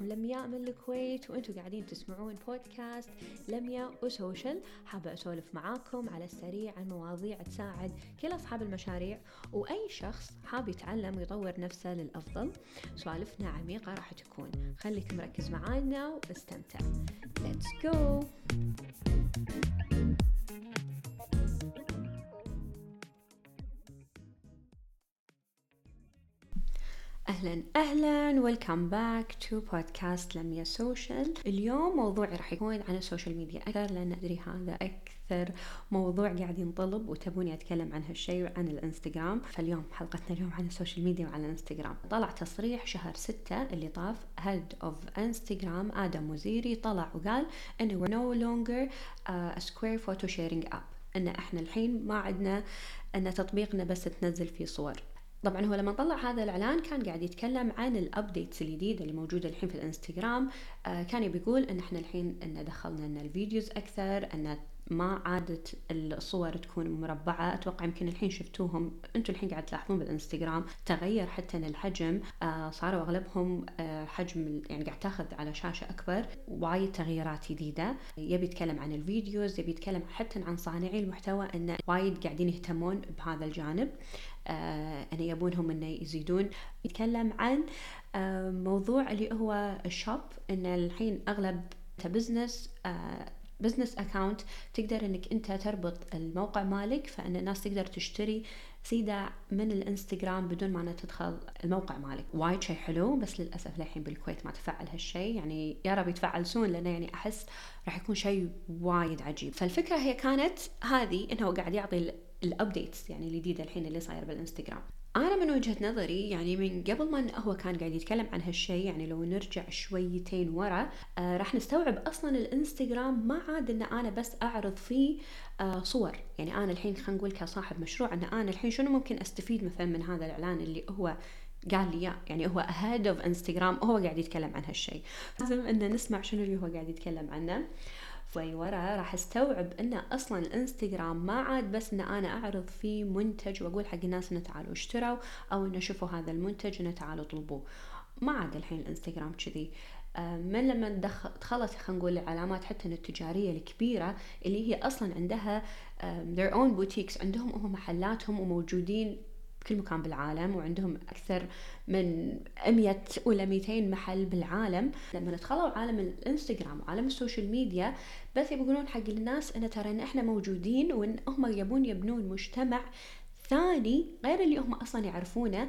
معاكم لمياء من الكويت وأنتم قاعدين تسمعون بودكاست لمياء وسوشل. حابة أسولف معاكم على السريع عن مواضيع تساعد كل أصحاب المشاريع وأي شخص حاب يتعلم ويطور نفسه للأفضل سوالفنا عميقة راح تكون. خليك مركز معانا واستمتع. Let's go! أهلا أهلا. welcome back to podcast لميا سوشيال اليوم موضوعي راح يكون عن ال social media أكثر لأن أدري هذا أكثر موضوع قاعد ينطلب وتبوني أتكلم عن هالشيء وعن الإنستغرام. فاليوم حلقتنا اليوم عن ال social media وعن الإنستغرام. طلع تصريح شهر ستة اللي طاف head of Instagram آدم موسيري طلع وقال إنه we're no longer a square photo app. إن إحنا الحين ما عندنا إن تطبيقنا بس تنزل فيه صور. طبعا هو لما طلع هذا الإعلان كان قاعد يتكلم عن ال updates الجديدة اللي موجودة الحين في الإنستغرام. آه كان بيقول إن إحنا الحين إن دخلنا إن ال videos أكثر إن ما عادت الصور تكون مربعة. أتوقع يمكن الحين شفتوهم. أنتم الحين قاعد تلاحظون بالإنستغرام تغير حتى الحجم آه صاروا أغلبهم آه حجم يعني قاعد تاخذ على شاشة أكبر وايد تغييرات جديدة. يبي يتكلم عن ال videos يبي يتكلم حتى عن صانعي المحتوى أن وايد قاعدين يهتمون بهذا الجانب. آه أن يبونهم أنه يزيدون. يتكلم عن آه موضوع اللي هو ال shop أن الحين أغلب business business account تقدر إنك أنت تربط الموقع مالك فإن الناس تقدر تشتري سيدا من الإنستغرام بدون ما تدخل الموقع مالك. وايد شيء حلو بس للأسف للحين بالكويت ما تفعل هالشيء يعني يا رب يتفعل soon لأنه يعني أحس راح يكون شيء وايد عجيب. فالفكرة هي كانت هذه إنه قاعد يعطي ال updates يعني الجديده الحين اللي صاير بالإنستغرام. أنا من وجهة نظري يعني من قبل ما هو كان قاعد يتكلم عن هالشيء يعني لو نرجع شويتين ورا آه راح نستوعب أصلا الإنستغرام ما عاد إن أنا بس أعرض فيه آه صور. يعني أنا الحين خلينا نقول كصاحب مشروع إن أنا الحين شنو ممكن أستفيد مثلا من هذا الإعلان اللي هو قال لي يعني هو ال head of Instagram هو قاعد يتكلم عن هالشيء. لازم إن نسمع شنو اللي هو قاعد يتكلم عنه. شوي ورا راح استوعب إن أصلا الإنستغرام ما عاد بس إن أنا أعرض فيه منتج وأقول حق الناس إنه تعالوا اشتروا أو إنه شوفوا هذا المنتج إنه تعالوا طلبوه. ما عاد الحين الإنستغرام كذي. من لما دخلت خلينا نقول العلامات حتى التجارية الكبيرة اللي هي أصلا عندها their own boutiques عندهم هم محلاتهم وموجودين بكل مكان بالعالم وعندهم أكثر من 100 ولا 200 محل بالعالم. لما دخلوا عالم الإنستغرام وعالم ال social media بس يقولون حق الناس إن ترى إن إحنا موجودين وإن هم يبون يبنون مجتمع ثاني غير اللي هم أصلا يعرفونه.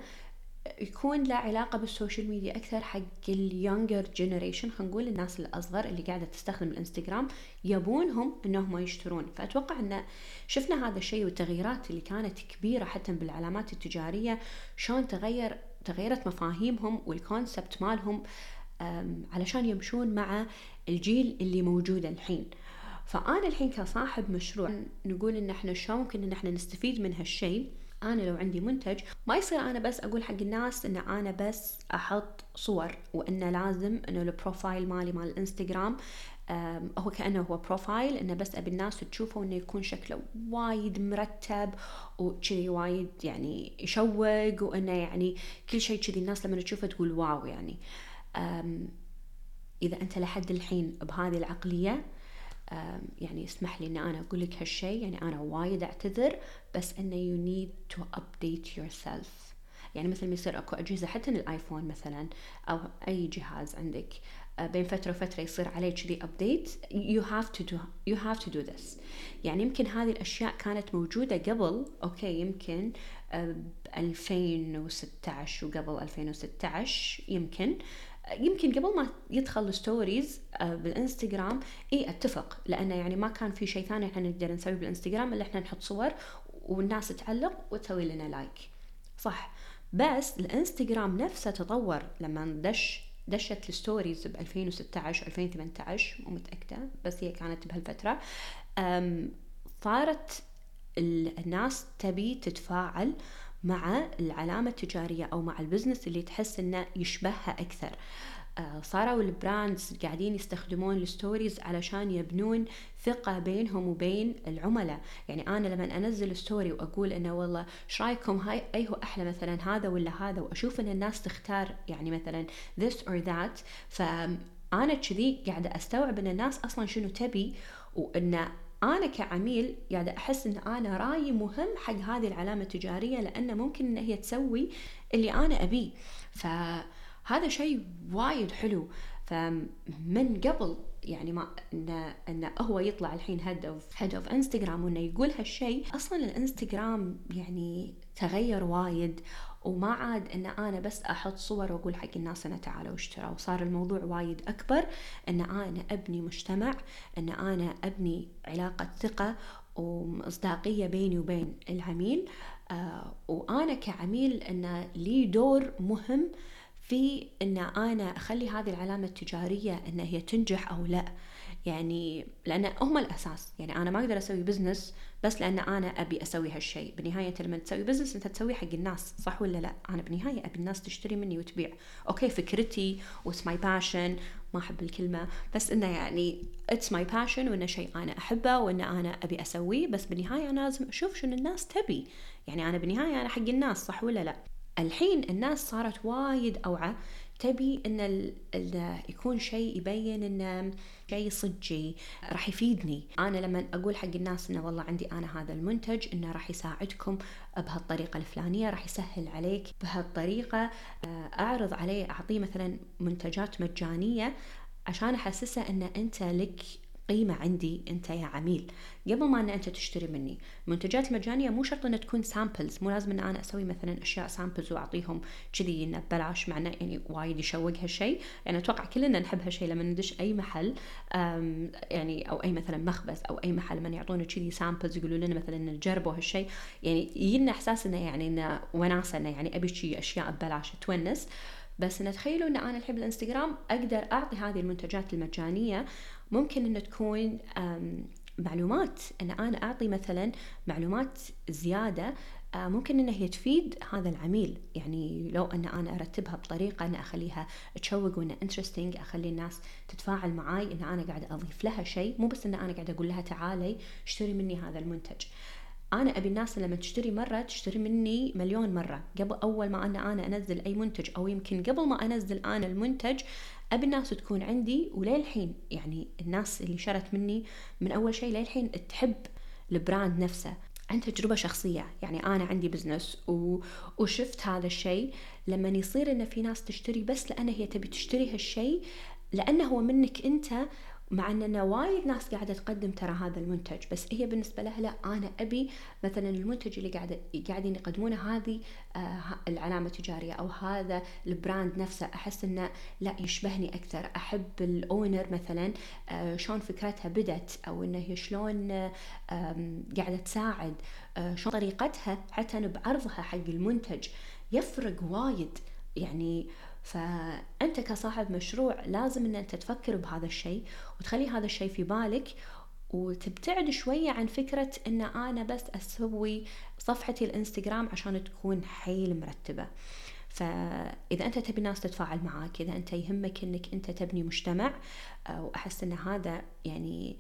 يكون له علاقة بال social media أكثر حق ال younger generation خلينا نقول الناس الأصغر اللي قاعدة تستخدم الإنستغرام يبونهم إنهم يشترون. فأتوقع أن شفنا هذا الشيء والتغييرات اللي كانت كبيرة حتى بالعلامات التجارية شلون تغير تغيرت مفاهيمهم وال concept مالهم علشان يمشون مع الجيل اللي موجود الحين. فأنا الحين كصاحب مشروع نقول إن إحنا شلون ممكن إن إحنا نستفيد من هالشيء؟ أنا لو عندي منتج ما يصير أنا بس أقول حق الناس إن أنا بس أحط صور وإنه لازم إنه ال profile مالي مال الانستغرام هو كأنه هو profile إنه بس أبي الناس تشوفه إنه يكون شكله وايد مرتب وكذي وايد يعني يشوق وإنه يعني كل شيء كذي الناس لما تشوفه تقول واو يعني. إذا أنت لحد الحين بهذه العقلية يعني اسمح لي ان أنا أقول لك هالشيء يعني أنا وايد أعتذر بس إنه you need to update yourself. يعني مثل ما يصير أكو أجهزة حتى الآيفون مثلا أو أي جهاز عندك بين فترة وفترة يصير عليه كذي update you have to do you have to do this. يعني يمكن هذه الأشياء كانت موجودة قبل أوكي يمكن ب 2016 وقبل 2016 يمكن. يمكن قبل ما يدخل stories بالإنستغرام إي أتفق لأنه يعني ما كان في شيء ثاني إحنا نقدر نسويه بالإنستغرام إلا إحنا نحط صور والناس تعلق وتسوي لنا like صح. بس الإنستغرام نفسه تطور لما دش دشت ال stories ب 2016 2018 مو متأكدة بس هي كانت بهالفترة. صارت الناس تبي تتفاعل مع العلامة التجارية أو مع ال business اللي تحس إنه يشبهها أكثر. آه، صاروا ال brands قاعدين يستخدمون ال stories علشان يبنون ثقة بينهم وبين العملاء. يعني أنا لما أنزل story وأقول إنه والله إيش رأيكم؟ هاي أي هو أحلى مثلا هذا ولا هذا. وأشوف إن الناس تختار يعني مثلا this or that. فأنا كذي قاعدة أستوعب إن الناس أصلا شنو تبي وإن أنا كعميل قاعدة أحس إن أنا رأيي مهم حق هذه العلامة التجارية لأن ممكن إن هي تسوي اللي أنا ابيه فهذا شيء وايد حلو. فمن قبل يعني ما انه انه هو يطلع الحين head of head of انستغرام وإنه يقول هالشيء أصلا الإنستغرام يعني تغير وايد. وما عاد إن أنا بس أحط صور وأقول حق الناس أنا تعالوا اشتروا وصار الموضوع وايد أكبر إن أنا أبني مجتمع إن أنا أبني علاقة ثقة ومصداقية بيني وبين العميل. آه وأنا كعميل إن لي دور مهم في إن أنا أخلي هذه العلامة التجارية إن هي تنجح أو لا. يعني لأن هم الأساس. يعني أنا ما أقدر أسوي business بس لأن أنا أبي أسوي هالشيء بالنهايه انت لما تسوي business أنت تسويه حق الناس صح ولا لا؟ أنا بالنهايه أبي الناس تشتري مني وتبيع. أوكي فكرتي what's my passion ما أحب الكلمة. بس إنه يعني it's my passion وإنه شيء أنا أحبه وان أنا أبي أسويه. بس بالنهايه أنا لازم أشوف شنو الناس تبي. يعني أنا بالنهايه أنا حق الناس صح ولا لا؟ الحين الناس صارت وايد أوعى تبي إن يكون شيء يبين إنه شيء صجي راح يفيدني. أنا لما أقول حق الناس إنه والله عندي أنا هذا المنتج إنه راح يساعدكم بهالطريقة الفلانية راح يسهل عليك بهالطريقة. آه، أعرض عليه أعطيه مثلا منتجات مجانية عشان أحسسه إن أنت لك قيمة عندي أنت يا عميل. قبل ما أن أنت تشتري مني المنتجات المجانية مو شرط أنها تكون samples مو لازم أن أنا أسوي مثلا أشياء samples وأعطيهم كذي ببلاش مع إنه يعني وايد يشوق هالشيء يعني أتوقع كلنا نحب هالشيء لما ندش أي محل يعني أو أي مثلا مخبز أو أي محل لما يعطونا كذي samples يقولوا لنا مثلا جربوا هالشيء يعني يجينا إحساس إنه يعني إنه وناسة إنه يعني أبي شيء أشياء ببلاش تونس. بس ان تخيلوا إن أنا الحين بالإنستغرام أقدر أعطي هذه المنتجات المجانية ممكن ان تكون معلومات إن أنا أعطي مثلا معلومات زيادة آه، ممكن ان هي تفيد هذا العميل. يعني لو إن أنا أرتبها بطريقة إن أخليها تشوق وان interesting أخلي الناس تتفاعل معاي إن أنا قاعدة أضيف لها شيء مو بس إن أنا قاعدة أقول لها تعالي اشتري مني هذا المنتج. أنا أبي الناس لما تشتري مرة تشتري مني مليون مرة. قبل أول ما أنا أنا أنزل أي منتج أو يمكن قبل ما أنزل أنا المنتج أبي الناس تكون عندي وللحين يعني الناس اللي شرت مني من أول شيء للحين تحب ال brand نفسه عن تجربة شخصية. يعني أنا عندي business و... وشفت هذا الشيء لما يصير إن في ناس تشتري بس لأن هي تبي تشتري هالشيء لأنه هو منك أنت مع اننا وايد ناس قاعدة تقدم ترى هذا المنتج بس هي بالنسبة لها لا أنا أبي مثلا المنتج اللي قاعدة قاعدين يقدمونه هذه آه العلامة التجارية أو هذا البراند نفسه. أحس إنه لا يشبهني أكثر. أحب الأونر مثلا آه شلون فكرتها بدت أو إنه هي شلون آه قاعدة تساعد آه شلون طريقتها حتى بعرضها حق المنتج. يفرق وايد. يعني فأنت كصاحب مشروع لازم أن أنت تفكر بهذا الشيء وتخلي هذا الشيء في بالك وتبتعد شوية عن فكرة أن أنا بس أسوي صفحتي الإنستغرام عشان تكون حيل مرتبة. فإذا أنت تبي الناس تتفاعل معاك إذا أنت يهمك أنك أنت تبني مجتمع آه، وأحس أن هذا يعني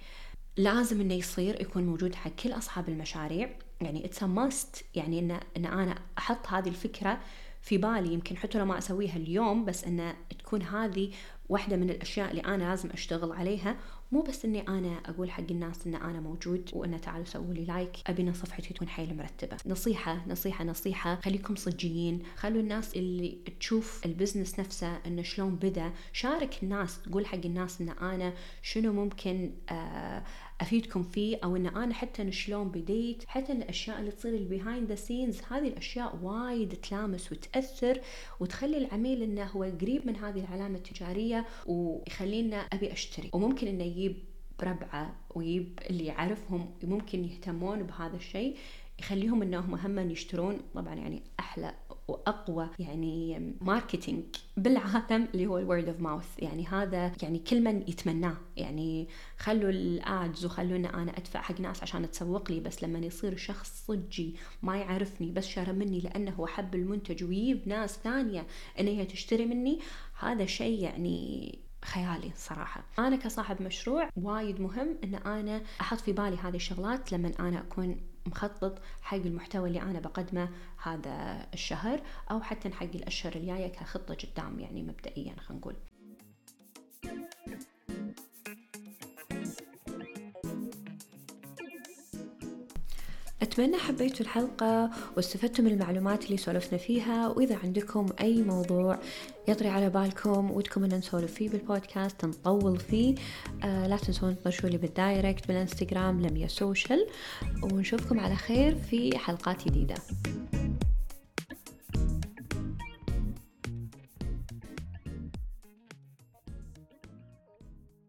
لازم إنه يصير يكون موجود حق كل أصحاب المشاريع. يعني it's must يعني ان إن أنا أحط هذه الفكرة في بالي يمكن حتى لو ما أسويها اليوم بس إن تكون هذه واحدة من الأشياء اللي أنا لازم أشتغل عليها. مو بس إني أنا أقول حق الناس إن أنا موجود وإن تعالوا سووا لي like إن صفحتي تكون حيل مرتبة. نصيحة نصيحة نصيحة خليكم صجيين. خلوا الناس اللي تشوف ال business نفسه إنه شلون بدأ. شارك الناس تقول حق الناس إن أنا شنو ممكن آه أفيدكم فيه أو إن أنا حتى شلون بديت حتى الأشياء اللي تصير ال behind the scenes هذه الأشياء وايد تلامس وتأثر وتخلي العميل إنه هو قريب من هذه العلامة التجارية ويخلينا أبي أشتري. وممكن إنه يجيب ربعة ويجيب اللي يعرفهم ممكن يهتمون بهذا الشيء يخليهم إنهم هم يشترون. طبعا يعني أحلى وأقوى يعني marketing بالعالم اللي هو ال word of mouth يعني هذا يعني كل من يتمناه. يعني خلوا الادز وخلوا ان أنا أدفع حق ناس عشان تسوق لي بس لما يصير شخص صجي ما يعرفني بس شرى مني لأنه هو حب المنتج ويجيب ناس ثانية إن هي تشتري مني هذا شيء يعني خيالي صراحة. أنا كصاحب مشروع وايد مهم أن أنا أحط في بالي هذه الشغلات لما أنا أكون مخطط حق المحتوى اللي أنا بقدمه هذا الشهر أو حتى حق الأشهر الجاية كخطة قدام يعني مبدئيا خلينا نقول. أتمنى حبيتوا الحلقة واستفدتوا من المعلومات اللي سولفنا فيها وإذا عندكم أي موضوع يطري على بالكم ودكم أن نسولف فيه بالبودكاست نطول فيه. آه لا تنسون تطرشوا لي بال direct بالإنستغرام لميا social ونشوفكم على خير في حلقات جديدة.